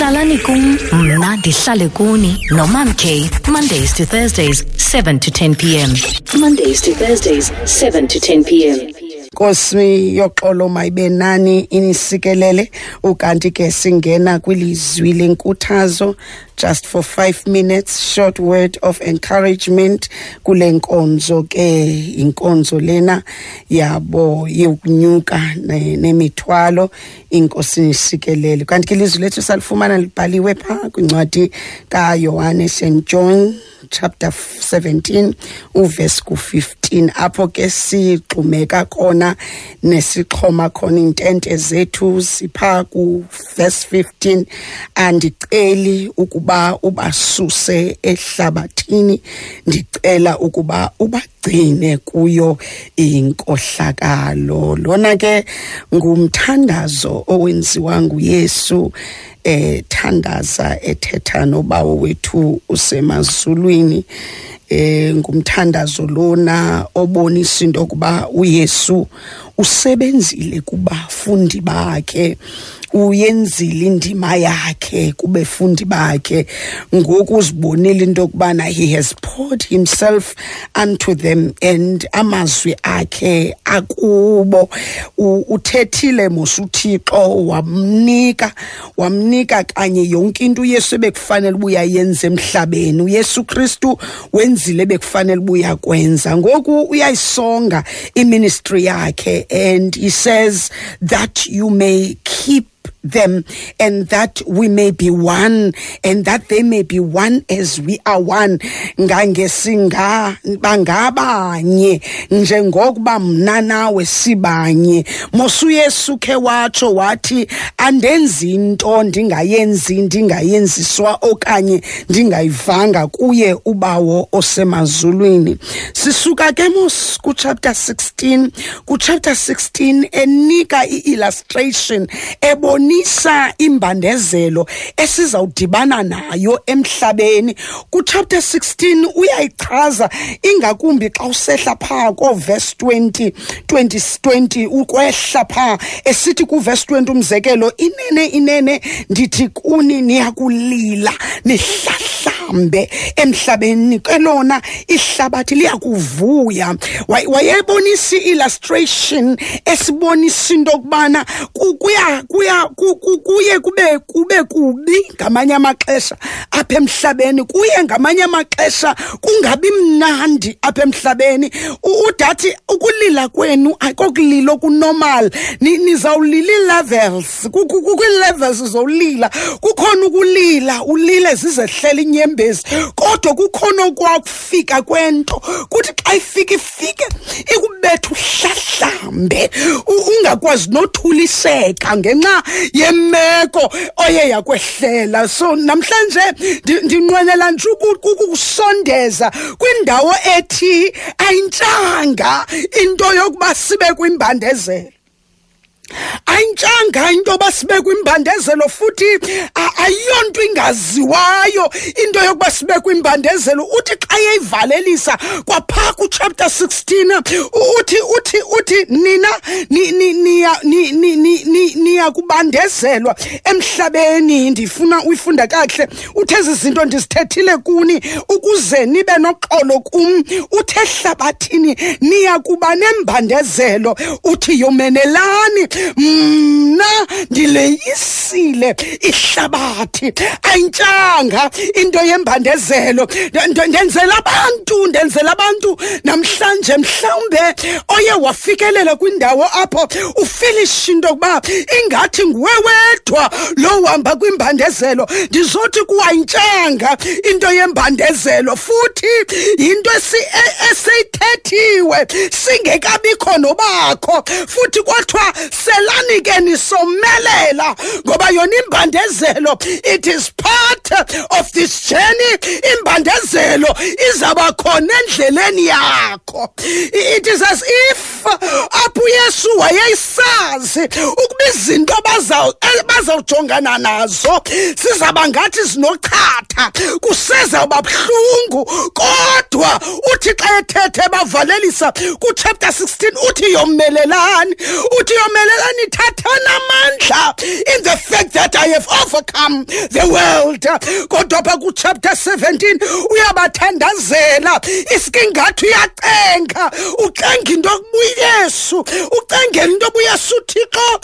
hlalani kum mna ndihlale kuni nomam mondays to thursdays 7 to 10 p.m mondays to thursdays 7 to 10 p.m Nkosi yoxolo mayibe nani inisikelele. Ukanti ke singena kwilizwi lenkuthazo just for 5 minutes short word of encouragement. Kule nkonzo ke inkonzo lena yabo yokunyuka nemithwalo. Inkosi nisikelele kanti ke ilizwi lethu salifumana libhaliwe pha kwincwadi kaYohane St John chapter 17 uverse ku15 apho ke sigxumeka khona nesixhoma khona intente zethu sipha ku verse 15 andiceli ukuba ubasuse ehlabathini ndicela ukuba ubagcine kuyo inkohlakalo. Lona ke ngumthandazo owenziwa nguYesu ethandaza ethetha nobawo wethu usemazulwini eh ngumthandazo lona obonisa into yokuba uYesu usebenzile kubafundi bakhe. Uyenzile indima yakhe kubefundi bakhe. Ngoku uzibonile into yokubana he has poured himself unto them and amazwi akhe akubo. Uthethile mosuthixo wamnika wamnika kanye yonke into uyesu ebekufanele ubuya yenza emhlabeni. Uyesu kristu wenzile bekufanele ubuya kwenza ngoku uyayisonga iministry yakhe and he says that you may keep them and that we may be one and that they may be one as we are one. Ngangesinga bangabanye njengokuba mna nawe sibanye. Mosuyesu ke watsho wathi andenzi into ndingayenzi ndingayenziswa okanye ndingayivanga kuye ubawo osemazulwini. Sisuka ke mos kuchapter 16 kuchapter 16 enika iillustration ebona ibonisa imbandezelo esizawudibana nayo emhlabeni. Kuchapter 16 uyayichaza ingakumbi xa usehla phaa koverse 20 20 ukwehla phaa. Esithi kuverse 20 umzekelo inene inene ndithi kuni niyakulila nihlahlambe emhlabeni kelona ihlabathi liyakuvuya. Wayebonisa i-illustration esibonisa into yokubana kuya kuya kuye kube kube kubi ngamanye amaxesha apha emhlabeni kuye ngamanye amaxesha kungabi mnandi apha emhlabeni. Udathi ukulila kwenu akokulilo kunormal nizawulila ii-levels kwii-levels zowulila kukhona ukulila ulile zizehlela inyembezi kodwa kukhona okwakufika kwento kuthi xa ifika ifike ikubetha uhlahlambe ungakwazi nothuliseka ngenxa yemeko oye yakwehlela. So namhlanje ndinqwenela nje ukukusondeza kwindawo ethi ayintshanga into yokuba sibe kwimbandezelo. Ayintshanga into yoba sibe kwimbandezelo futhi ayiyonto ingaziwayo. Into yokuba sibe kwimbandezelo uthi xa yeyivalelisa kwaphaa kuchapter 16 uthi uthi uthi nina niya kubandezelwa emhlabeni ndifuna uyifunda kakuhle. Uthe ezi zinto ndizithethile kuni ukuze nibe noxolo kum. Uthe ehlabathini niya kuba nembandezelo. Uthi yomenelani mna ndileyisile ihlabathi. Ayintshanga into yembandezelo. Ndenzela abantu ndenzela abantu namhlanje mhlawumbe oye wafikelela kwindawo apho ufilisha into yokuba ingathi nguwe wedwa lo uhamba kwimbandezelo. Ndizothi kuwayintshanga into yembandezelo futhi yinto eseyithethiwe singekabikho nobakho. Futhi kwathiwa selani ke nisomelela ngoba yona imbandezelo it is part part of this journey. Imbandezelo izaba khona endleleni yakho. It is as if apho uyesu wayeyisazi ukuba izinto bazawujongana nazo sizaba ngathi zinochatha kusezawuba buhlungu. Kodwa uthi xa ethethe bavalelisa kuchapter 16 uthi yomelelani. Uthi yomelelani thathana amandla in the fact that i have overcome the world. Kodwa kuchapter 17 uyabathandazela. Isikingathi uyacenga ucenga into yokuba uyesu ucengela into yokuba uyesu uthixo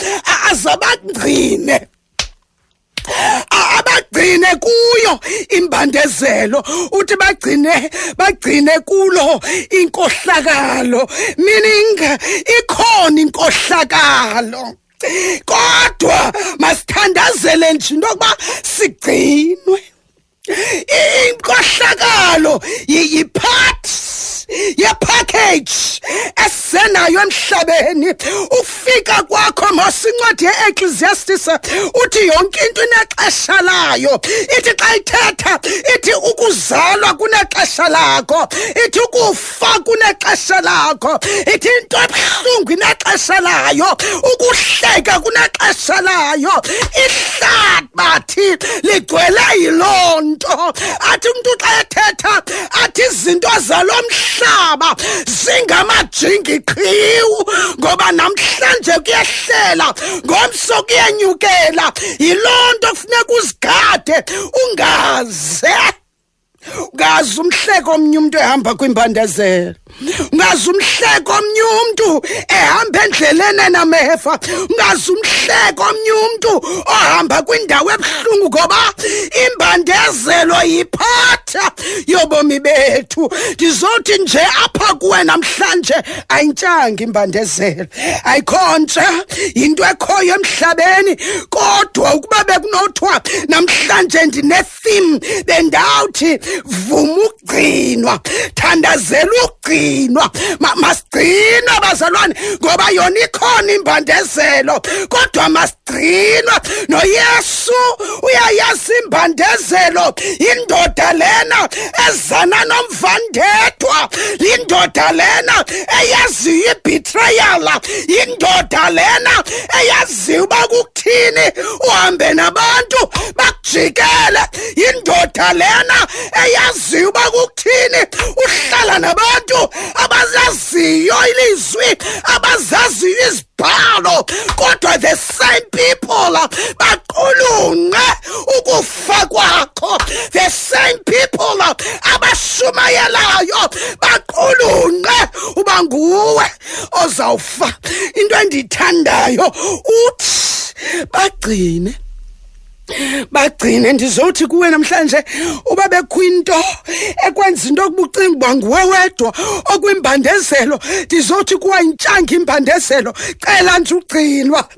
azabangcine abagcine kuyo imbandezelo uthi bagcine bagcine kulo inkohlakalo. Meaning ikhona inkohlakalo. Kodwa masithandazele nje into yokuba sigcinwe. Inkohlakalo yipart yepackage esenayo emhlabeni. Ufika kwakho masincwadi ye-ecclesiastis uthi yonke into inexesha layo. Ithi xa ithetha ithi ukuzalwa kunexesha lakho ithi ukufa kunexesha lakho ithi into ebuhlungu inexesha layo ukuhleka kunexesha layo. Ihlabathi ligcwele yiloo nto. Athi umntu xa ethetha athi izinto zalo mhlaba zingamajingi qhiwu ngoba namhlanje kuyehlela ngomso kuyenyukela. Yiloo nto kufuneka uzigade ungaze ungazi umhleko omnye umuntu ehamba kwimbandezelo. Ungazi umhleko omnye umuntu ehamba endleleni enamefa ungazi umhleko omnye umuntu ohamba kwindawo ebuhlungu ngoba imbandezelo yiphatha. Yobomi bethu ndizothi nje apha kuwe namhlanje ayintshanga imbandezelo. Ayikho ntsha yinto ekhoyo emhlabeni. Kodwa ukuba bekunothiwa namhlanje ndine-theme bendawuthi vuma ukugcinwa. Thandazela ukugcinwa. Masigcinwe bazalwane ngoba yona ikhona imbandezelo. Kodwa masigcinwa noyesu uyayazi imbandezelo indoda lena ezana nomvandedwa. Indoda lena eyaziyo ibetrayala indoda lena eyaziyo uba kukuthini. Uhambe nabantu bakujikele. Indoda lena eyaziyo uba kukuthini. Uhlala nabantu abazaziyo ilizwi abazaziyo izibhalo kodwa the same people baqulunqe ukufa kwakho. The same people abashumayelayo baqulunqe uba nguwe ozawufa. Into endiyithandayo uthi bagcine bagcine ndizothi kuwe namhlanje uba bekho into ekwenza into yokuba ucinga uba nguwe wedwa okwimbandezelo ndizothi kuwa yintshanga imbandezelo. Cela nje ugcinwa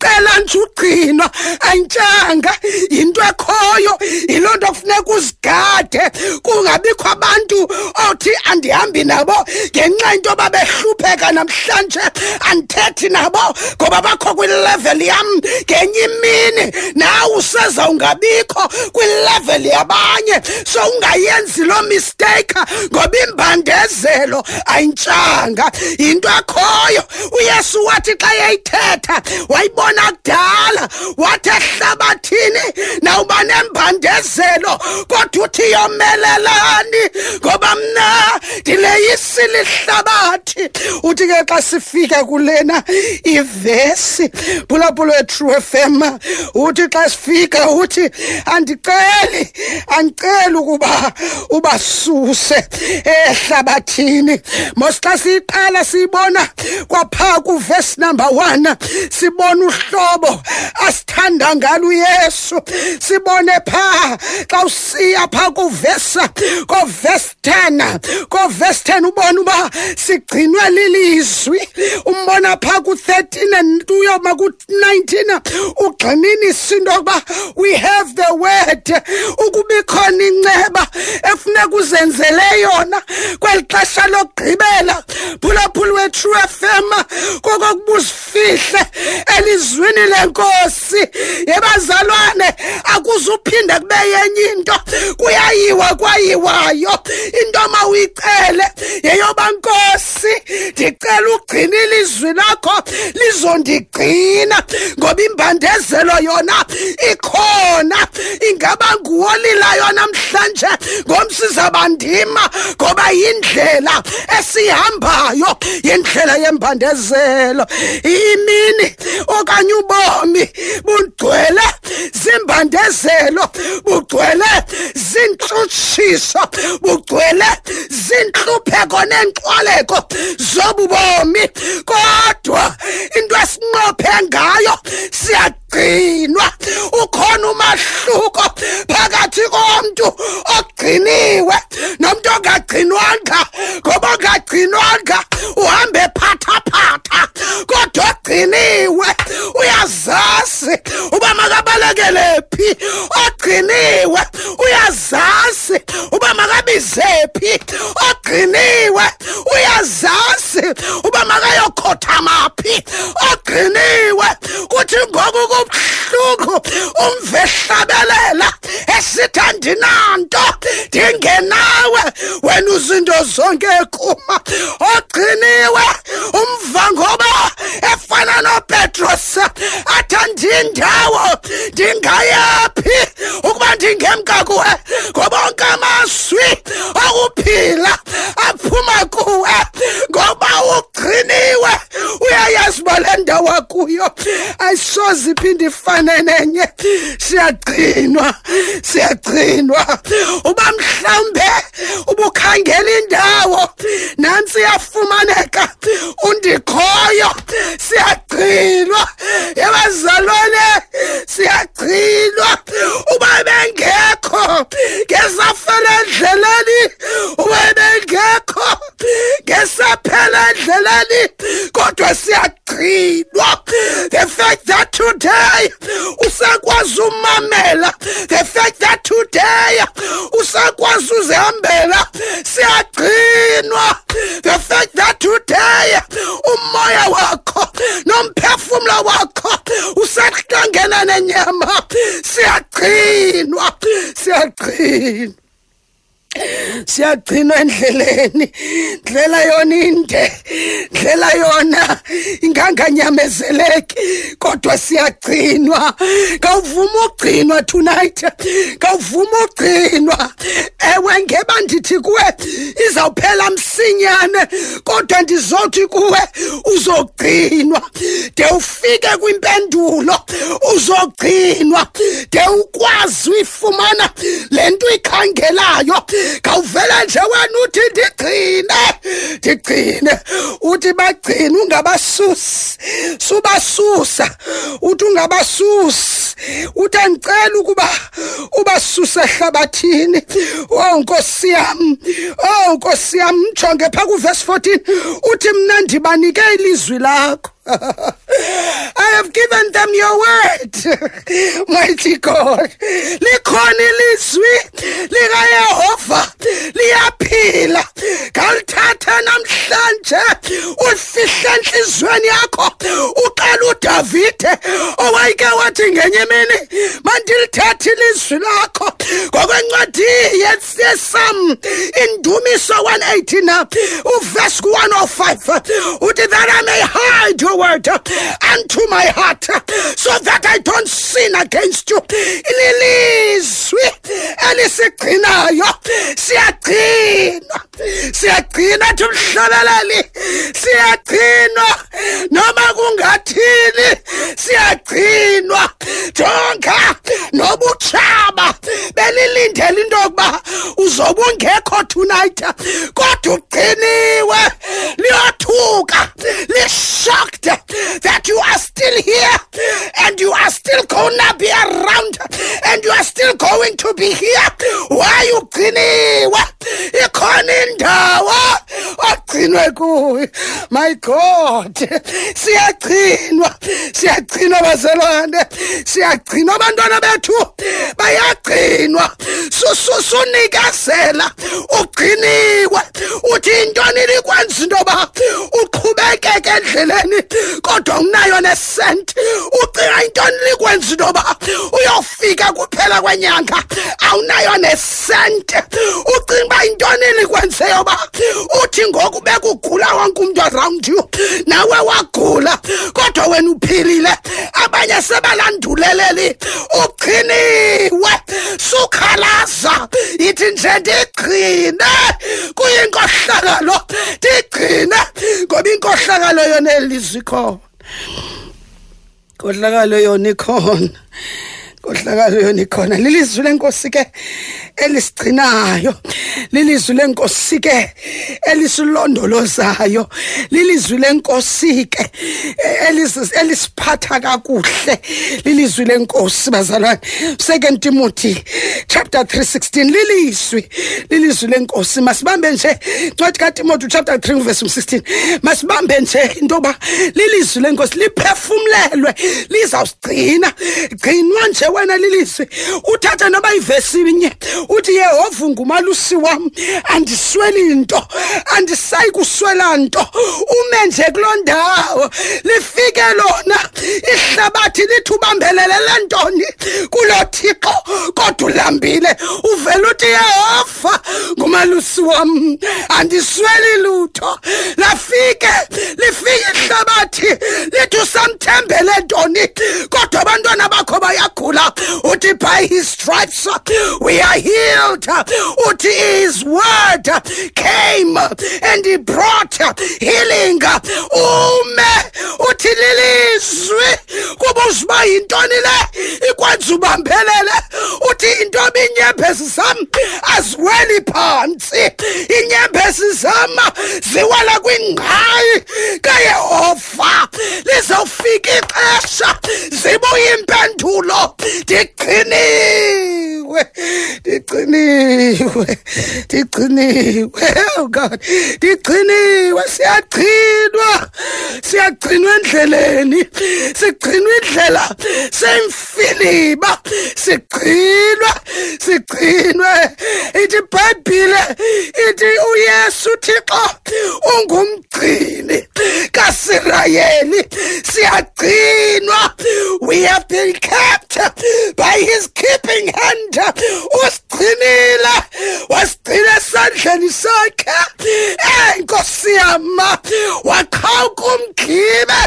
cela nje ugcinwa ayintshanga yinto ekhoyo yiloo nto kufuneka uzigade. Kungabikho abantu othi andihambi nabo ngenxa into yoba behlupheka namhlanje andithethi nabo ngoba bakho kwilevel yam ngenye imini. Nawe useza ungabikho kwilevel yabanye. So ungayenzi loo mistake ngoba imbandezelo ayintshanga. Yinto ekhoyo uyesu wathi xa yayithetha wayibona kudala wathi ehlabathini nawuba nembandezelo kodwa uthi yomelelani ngoba mna ndileyisile ihlabathi. Uthi ke xa sifika kulena ivesi phulaphula we-true fm uthi xa sifika uthi andiceli andiceli ukuba ubasuse ehlabathini. Mos xa siyiqala siyibona kwaphaa kuvesi number one sibona uhlobo asithanda ngalo uyesu. Sibone phaa xa usiya phaa kuvesa kovesi 10 kovesi 10 ubona uba sigcinwe lilizwi. Umbona phaa ku-13 and uyoma ku-19 ugxininisa into yokuba we have the word. Ukuba ikhona inceba efuneka uzenzele yona kweli xesha lokugqibela. Phulaphula we-true fm kokokubuzifihle elizwini lenkosi. Yebazalwane akuzuphinde kube yenye into. Kuyayiwa kwayiwayo. Into ma uyicele yeyoba nkosi ndicela ugcina ilizwi lakho lizondigcina. Ngoba imbandezelo yona ikhona ingaba nguwolilayo namhlanje ngomsiza bandima ngoba yindlela esihambayo yindlela yembandezelo. Imini okanye ubomi bugcwele zimbandezelo bugcwele zintsutshiso bugcwele zinhlupheko nenxwaleko zobubomi. Kodwa into esinqophe ngayo siyagcinwa ukhona umahluko phakathi komuntu ogciniwe. Nomuntu ongagcinwanga ngoba ongagcinwanga uhambe phathaphatha kodwa ogciniwe uyazazi uba makabalekele phi. Ogciniwe uyazazi uba makabizephi zonke kuma ogciniwe umva ngoba efana nopetros athi andindawo ndingayaphi ukuba ndingemka kuwe ngoba onke amazwi okuphila aphuma kuwe. Ngoba ugciniwe uyayazi uba le ndawo akuyo ayisoze iphinde ifane nenye siyagcinwa siyagcinwa. Uba mhlawumbe ubukhangela indawo nantsi iyafumaneka. Undikhoyo siyagcinwa. Yabazalwane siyagcinwa. Uba bengekho ngesafela endleleni. Uba bengekho ngesaphela endleleni. Kodwa siyagcinwa. The fact that today usakwazi umamela the fact that today usakwazi uzihambela siyagcinwa. The fact that today umoya wakho nomphefumlo wakho usahlangena nenyama. Siyagcinwa siyagcinwa. Siyagcinwa endleleni. Ndlela yona inde. Ndlela yona. Inganganyamezeleki. Kodwa siyagcinwa. Kawuvuma ugcinwa tonight. Kawuvuma ugcinwa ewe ngeba ndithi kuwe izawuphela msinyane kodwa ndizothi kuwe uzogcinwa. De ufike kwimpendulo uzogcinwa. De ukwazi uyifumana le nto uyikhangelayo. Kawuvele nje wena uthi ndigcine ndigcine. Uthi bagcine ungabasusi subasusa. Uthi ungabasusi uthi andicela ukuba ubasuse ehlabathini. Oh nkosi yam oh nkosi yam mjonge phaa kuvesi 14 uthi mna ndibanike ilizwi lakho. I have given them your word, mighty God. Likhona ilizwi likaYehova liyaphila. Ngalithatha namhlanje ulifihle enhlizweni yakho. Uqala uDavide owayeke wathi ngenye imini mandilithathe ilizwi lakho ngokwencwadi yesam indumiso 118 uverse 105 uthi that I may hide word uh, unto my heart uh, so that I don't sin against you. Ililizwi elisigcinayo siyagcinwa siyagcina thi umhlabeleli siyagcinwa. Noma kungathini siyagcinwa. Jonga noba utshaba belilindela into yokuba uzobe ungekho tonight. Kodwa ugciniwe liyothuka lishocked that you are still here and you are still gonna be around and you are still going to be here. Why ugciniwe? Ikhona indawo sigcinwe kuyo my god. Siyagcinwa siyagcinwa bazalwane siyagcinwa abantwana bethu bayagcinwa. Susunikezela ugciniwe. Uthi intoni likwenza into yoba uqhubekeke endleleni kodwa unayo nesent ucinga intoni likwenza into yoba uyofika kuphela kwenyanga. Awunayo nesent ucinga uba intoni likwenze yoba uthi ngoku bekugula wonke umuntu around you nawe wagula kodwa wena uphilile. Abanye sebalanduleleli ugciniwe sukhalaza yithi nje ndigcine kuyinkohlakalo ndigcine ngoba inkohlakalo yona elizwe ikhona inkohlakalo yona ikhona. Inkohlakalo yona ikhona. Lilizwi lenkosi ke elisigcinayo. Lilizwi lenkosi ke elisilondolozayo. Lilizwi lenkosi ke elisiphatha kakuhle. Lilizwi lenkosi bazalwane. Second timothy chapter 316 lilizwi lilizwi lenkosi. Masibambe nje ncwadi katimothy chapter 3 verse 16 masibambe nje into yoba lilizwi lenkosi liphefumlelwe lizawusigcina. Gcinwa nje wena lilizwi uthatha noba ivesi inye uthi yehova ngumalusi wam andisweli nto andisayi kuswela nto ume nje kuloo ndawo lifike lona ihlabathi lithi ubambelelele ntoni kulo thixo kodwa ulambile uvele uthi yehova ngumalusi wam andisweli lutho lafike lifike ihlabathi lithi usamthembele ntoni kodwa abantwana bakho bayagula uthi by his stripes uh, we are healed. Uthi his word uh, came uh, and he brought healing. Ume uthi lilizwi kuba uziba yintoni le ikwenza ubambelele uthi into inyembezi zam aziweli phantsi inyembezi zam ziwela kwingqayi kayehova lizawufika ixesha. Zibuye impendulo. Ndigciniwe ndigciniwe ndigciniwe oh god ndigciniwe siyagcinwa siyagcinwa endleleni sigcinwa indlela semfiliba sigcinwa sigcinwe. Ithi ibhayibhile ithi uyesu thixo ungumgcini kasirayeli siyagcinwa. We have been kept by his keeping hand. Usigcinile wasigcina esandleni sakhe. Enkosi yama waqhawuka umgibe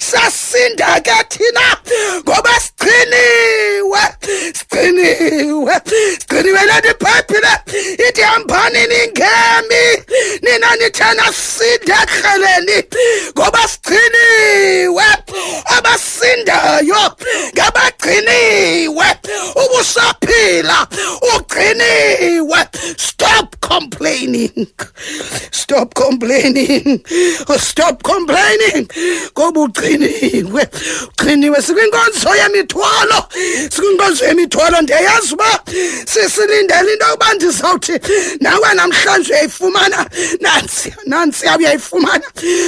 sasinda ke thina ngoba sigciniwe sigciniwe sigciniwe lento ibhayibhile ithi hambani ningemi nina nithena sinde ekreleni ngoba sigciniwe abasindayo ngabagciniwe ubusaphila ugciniwe stop complaining. Stop complaining. Stop complaining. Ngoba ugciniwe ugciniwe sikwinkonzo yemithwalo. Sikwinkonzo yemithwalo ndiyayazi uba sisilindele into yokuba ndizawuthi nawe namhlanje uyayifumana nantsiya nantsiya uyayifumana.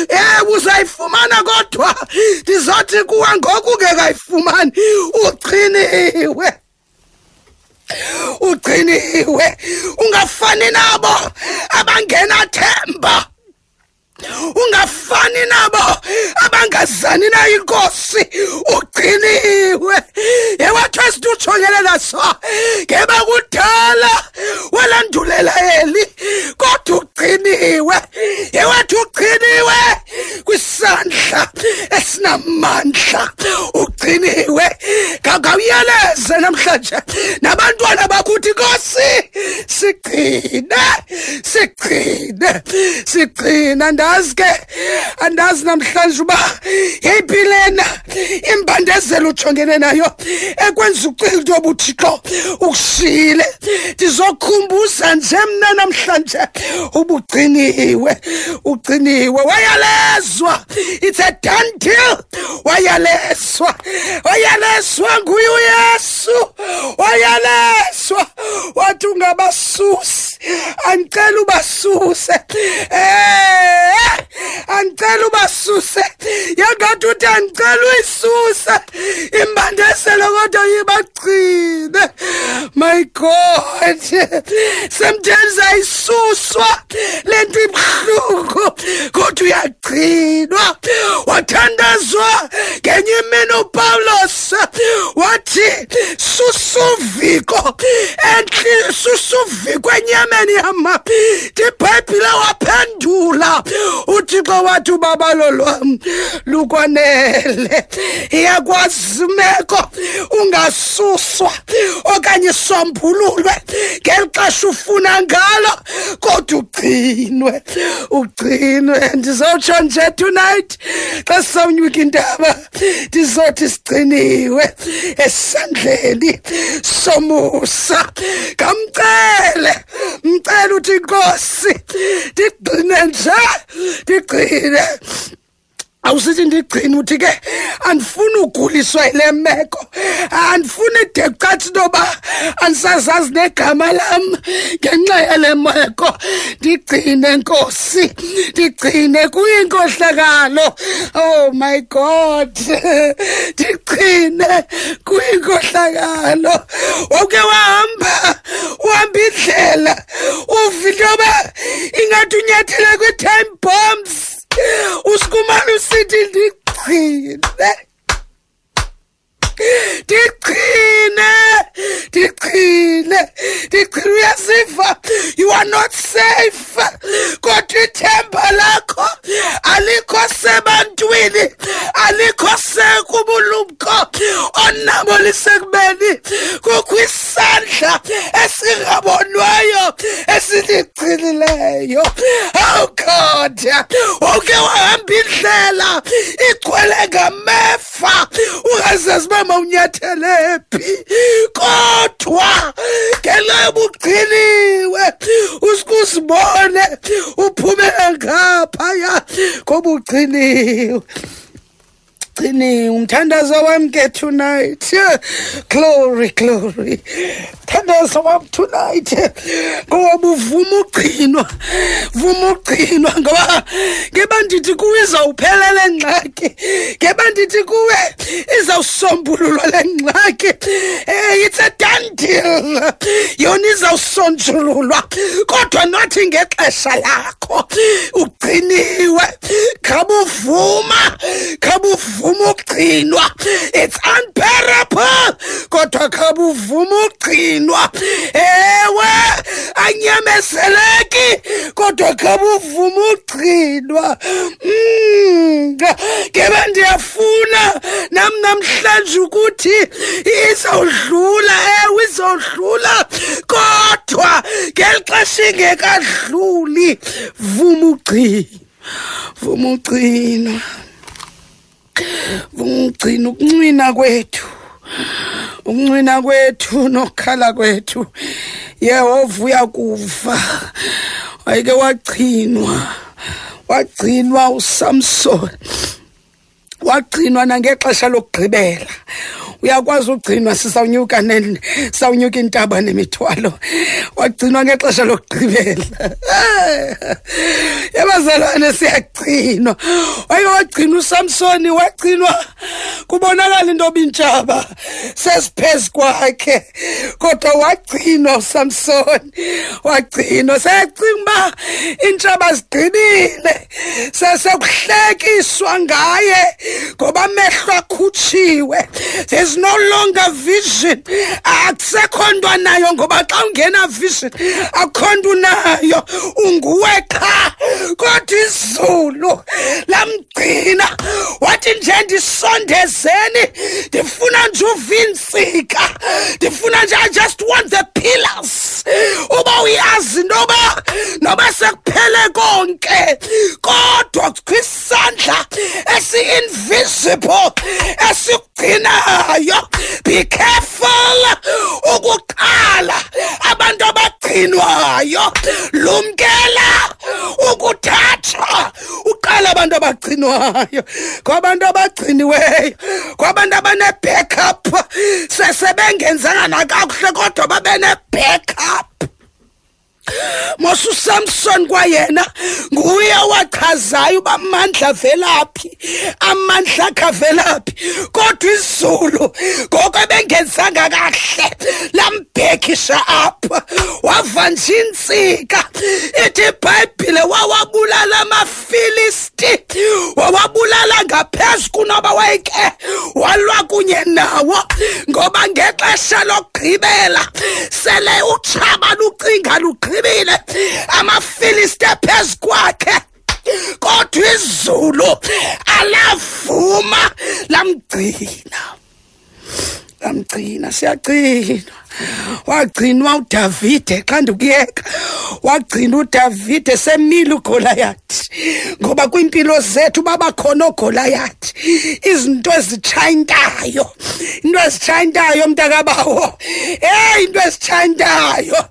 Ewe uzayifumana kodwa. Ndizothi kuwe ngoku ungekayifumani ugciniwe ugciniwe. Ungafani nabo abangenathemba. Ungafani nabo abangazani nayo inkosi ugciniwe. Yewathi esithi ujongele naso. Ngeba kudala walandulela eli kodwa ugciniwe. Yewathi ugciniwe kwisandla esinamandla. Ugciniwe ngawuyeleze namhlanje nabantwana bakuthi nkosi sigcine sigcine sigcine. Andazi ke andazi namhlanje uba yeyiphi lena imbandezelo ujongene nayo ekwenza ucinga into yoba uthixo ukushiyile ndizokhumbuza nje mna namhlanje ubugciniwe ugciniwe wayalezwa. It's a done deal. Wayalezwa. Wayalezwa nguye uyesu wayalezwa wathi ungabasusi andicela ubasuse. Eh andicela ubasuse. Yangathi uthi andicela uyisuse imbandezelo kodwa yibagcine. My god semtheni zayisuswa lento ibhlungu kodwa uyagcinwa. Wathandazwa ngenye imini upawulos wathi susuviko enhli susuviko enyameni yama ibhayibhile waphendula. Uthixo wathi ubabalo lwam lukwanele. Iyakwazi imeko ungasuswa okanye isombululwe ngeli xesha ufuna ngalo kodwa ugcinwe ugcinwe. Ndizowutsho nje tonight xa sizawunyuka indaba ndizothi sigciniwe esandleni. Somusa. Ngamcele mcele uthi inkosi ndigcine nje ndigcine awusithi ndigcine uthi ke andifuni uguliswa yile meko. Andifuni de cathi intoba andisazazi negama lam. Ngenxa yale meko ndigcine nkosi ndigcine kuyinkohlakalo. Oh my god ndigcine kuyinkohlakalo. Wawuke wahamba uhamba indlela uva intoba ingathi unyathele kwi-time bombs. Usikumane usithi ndigcine ndigcine ndigcine ndigcine uyasiva you are not safe. Kodwa ithemba lakho alikho sebantwini alikho sekubulumko. Onabo lisekubeni kukho isandla esingabonwayo esindigcinileyo oh god uke wahamba indlela igcwele ngamefa ungazazi uba mawunyathele phi kodwa ngenxa yobugciniwe usuke uzibone uphumele ngaphaya kobugciniwe gciniwe umthandazo wami ke tonight. Glory glory. Mthandazo wami tonight. Ngoba uvuma ugcinwa vuma ugcinwa ngoba ngeba ndithi kuwe izawuphelela engxaki ngeba ndithi kuwe izawusombululwa le ngxaki. Um it's a done deal. Yona izawusonjululwa kodwa nathi ngexesha lakho. Ugciniwe khabe uvuma khabe uvuma ukugcinwa it's unbearable. Kodwa khabe uvuma ukugcinwa ewe anyamezeleki kodwa khabe uvuma ukugcinwa Mm, ngebe ndiyafuna nam namhlanje ukuthi izawudlula ewe izawudlula kodwa ngeli xesha ingekadluli. Vuma ugcina vuma ugcinwa vuma ugcina ukuncwina kwethu. Ukuncwina kwethu nokukhala kwethu. Yehova uyakuva wayeke wagcinwa. Wagcinwa usamson. Wagcinwa nangexesha lokugqibela. Uyakwazi ugcinwa sisawunyuka sawunyuka intaba nemithwalo. Wagcinwa ngexesha lokugqibela. Yabazalwane siyagcinwa. Waye wagcina usamsoni wagcinwa kubonakala into obintshaba. Sesiphezu kwakhe kodwa wagcinwa usamsoni. Wagcinwa seyacinga uba iintshaba zigqibile. Sesekuhlekiswa ngaye ngoba amehlo akhutshiwe there's no longer vision. Akusekho nto anayo ngoba xa ungena vision akho nto unayo. Unguwe qha. Kodwa izulu lamgcina wathi nje ndisondezeni ndifuna nje uvintsika ndifuna nje i just want the pillars. Uba uyazi intoba noba sekuphele konke kodwa kwisandla esi-invisible esikugcinayo be careful ukuqala abantu abagcinwayo. Lumkela ukuthathwa. Uqala abantu abagcinwayo. Kwabantu abagciniweyo kwabantu abane-backup. Sesebengenzanga nakakuhle kodwa babe ne-backup. Mos usamson kwayena nguye wachazayo uba amandla velaphi amandla akhe avelaphi kodwa izulu ngoko ebengenzanga kahle lambhekisha apha wava nje intsika ithi ibhayibhile wawabulala amafilisti wawabulala ngaphezu kunoba wayeke walwa kunye nawo. Ngoba ngexesha lokugqibela sele utshaba lucinga lugqibile amafilisti phezu kwakhe kodwa izulu alavuma lamgcina. Lamgcina siyagcina. Wagcinwa uDavide xa ndikuyeka wagcina uDavide semile uGoliath. Ngoba kwimpilo zethu babakhona oGoliath. Izinto ezitshayintayo into ezitshayintayo mntakabawo. Hey into ezitshayintayo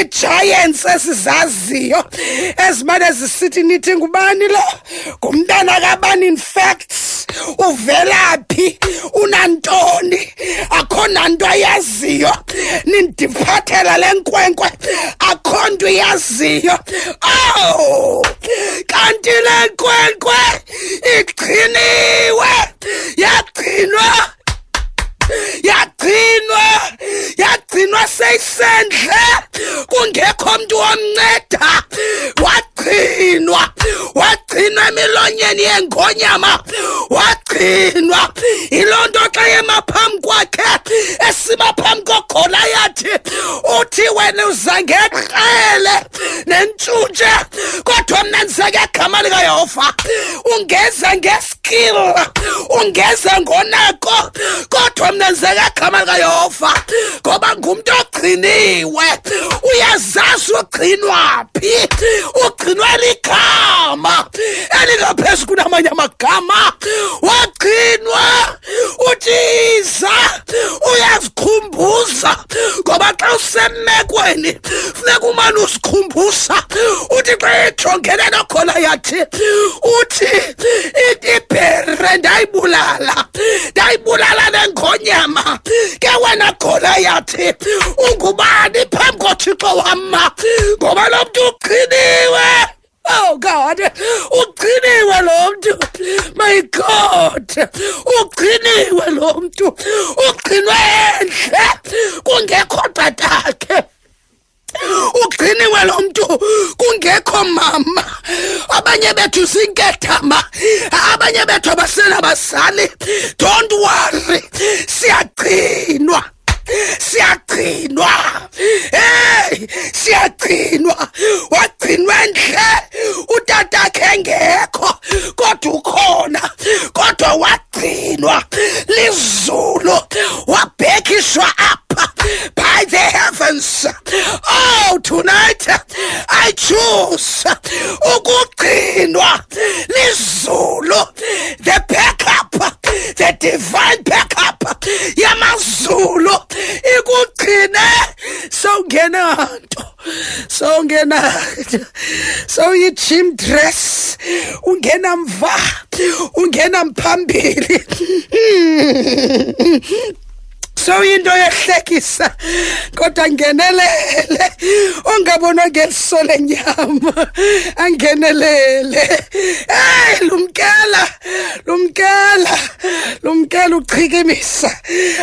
igiants esizaziyo ezimane zisithi nithi ngubani lo? Ngumntana kabani in facts uvelaphi unantoni? Akho nanto ayaziyo. Nindiphathela le nkwenkwe. Akho nto iyaziyo. Oh kanti le nkwenkwe igciniwe yagcinwa yagcinwa yagcinwa seyisendle. Kungekho mntu womnceda wagcinwa wagcinwa emilonyeni yengonyama wagcinwa. Yiloo nto xa yema phambi kwakhe esima phambi kogolayathi uthi wena uza ngeqele nentshutshe kodwa mna ndiza ngegama likayehova. Ungeza ngeskill ungeza ngonako kodwa mna ndiza ngegama likayehova. Ngoba ngumntu ogciniwe uyazazi ugcinwa phi ugcinwe ligama elingaphezu kunamanye amagama? Wagcinwa! Uthiza uyazikhumbuza! Ngoba xa usemekweni funeka umane uzikhumbuza. Uthi xa ejongene nokhona yathi uthi ibhere ndayibulala ndayibulala nengonyama. Ke wena khona yathi ungubani phambi kothixo wama ngoba lo mntu uqhiniwe. Oh God, ugciniwe lo muntu. My God, ugciniwe lo muntu. Ugcinwe endle. Kungekho tatakhe. ugciniwe lo muntu kungekho mama. Abanye bethu sinkethama. Abanye bethu abasenabazali don't worry. Siyagcinwa. Siyagcinwa. Hey siyagcinwa. Wagcinwa endle utatakhe engekho kodwa ukhona kodwa wagcinwa. Lizulu wabhekishwa apha by the heavens. Oh tonight i choose ukugcinwa. Lizulu the backup the divine backup yamazulu. Ikugcine sowungena nto sowungena sowuyi-gym dress ungena mva ungena mphambili. Sowuyinto yehlekisa kodwa ngenelele ongabonwa ngeliso lenyama. Angenelele. Hey lumkela lumkela lumkela uchikimisa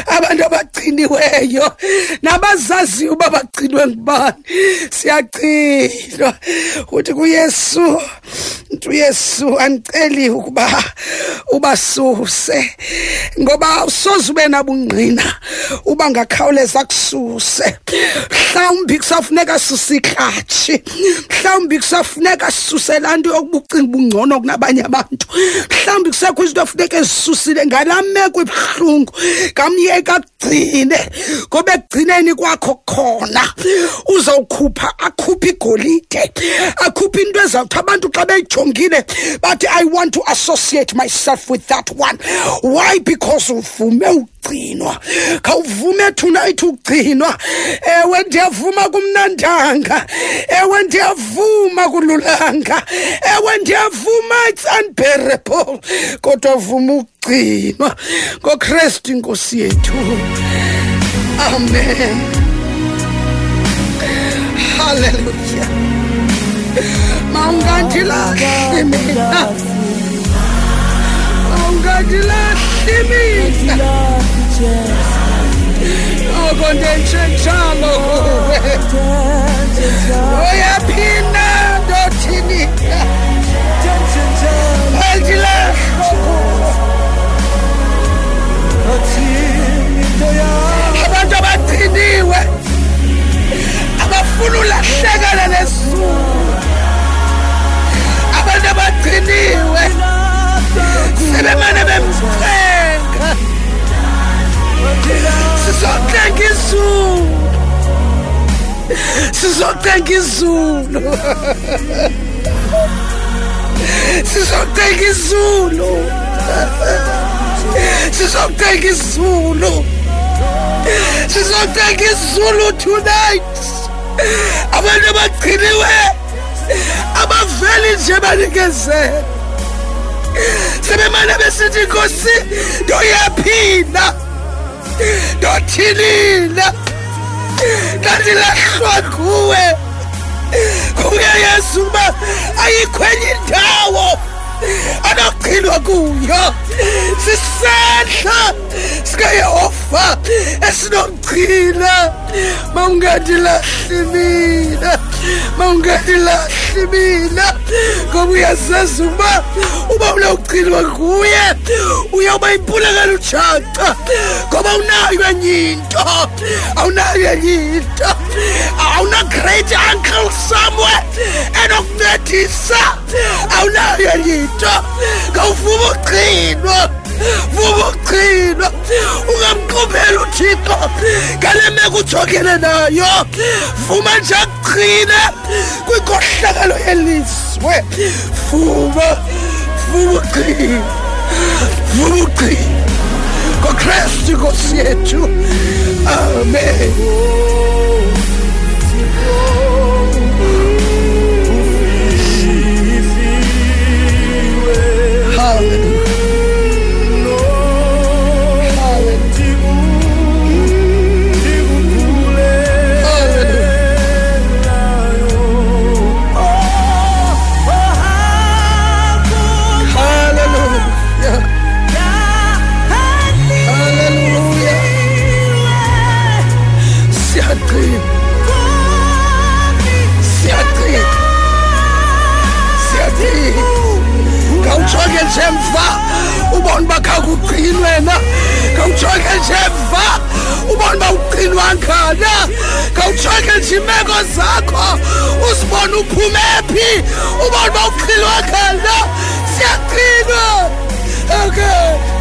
abantu abagciniweyo. Nabazaziyo uba bagcinwe ngubani. Siyagcinwa. Uthi kuyesu ntu uyesu andiceli ukuba ubasuse ngoba usoze ube nabungqina. Uba ngakhawuleza kususe. Mhlawumbi kusafuneka suse iklatshi mhlawumbi kusafuneka sisuse laa nto yokuba ubungcono kunabanye abantu. Mhlawumbi kusekho izinto funeka ezisusile ngalaa meko ibuhlungu ngamyeka akugcine ngoba ekugcineni kwakho khona uzawukhupha akhuphe igolide. Akhuphe into ezawuthi abantu xa beyijongile bathi i want to associate myself with that one. Why? Because uvume ugcinwa khawuvume tonight ugcinwa ewe ndiyavuma kumnandanga. Ewe ndiyavuma kululanga. Ewe ndiyavuma it's unbearable. Kodwa vuma ugcinwa ngokristu inkosi yethu. Amen. Haleluya mawungandilahli mina. Mawungandilahli mina. Oko ndentshetshalo kuwe uyaphinda ndothini? Andilahlo abantu abagciniwe abafuna abantu abagciniwe sebemane izulu. Sizothenga izulu. Sizothenga izulu. Sizothenga izulu. Sizothenga izulu tonight. Abantu abagciniwe abaveli nje banikezela sebemane besithi nkosi ndoyaphinda ndothilila ndandilahlwa kuwe kuyayesu uba ayikho enye indawo anogcinwa kuyo. Sisehla sikayehova esinomgcina. Mawungadilahli mina mawungadilahli mina ngoba uyazazi uba uba unawugcinwa nguye uyawuba impulakalo ujaca ngoba unayo enye into awunayo enye into. Awuna-great uncle somewhere enokuncedisa awunayo enye into. Ngawuvuma ugcinwa. vuvu qhinwa ungamqubheli uthixo ngale meko ujongene nayo vuma nje aqhine kwinkohlakalo yelizwe vuma vuma uqhina vuma uqhina ngokrestu inkosi yethu amen. Siyaqina. Siyaqina. Ngawujonge nje mva ubone uba khakugqini wena ngawujonge nje mva ubone uba ugqinwanga na ngawujonge nje iimeko zakho uzibone uphume phi ubone uba uqhilwanga na siyaqinwa okay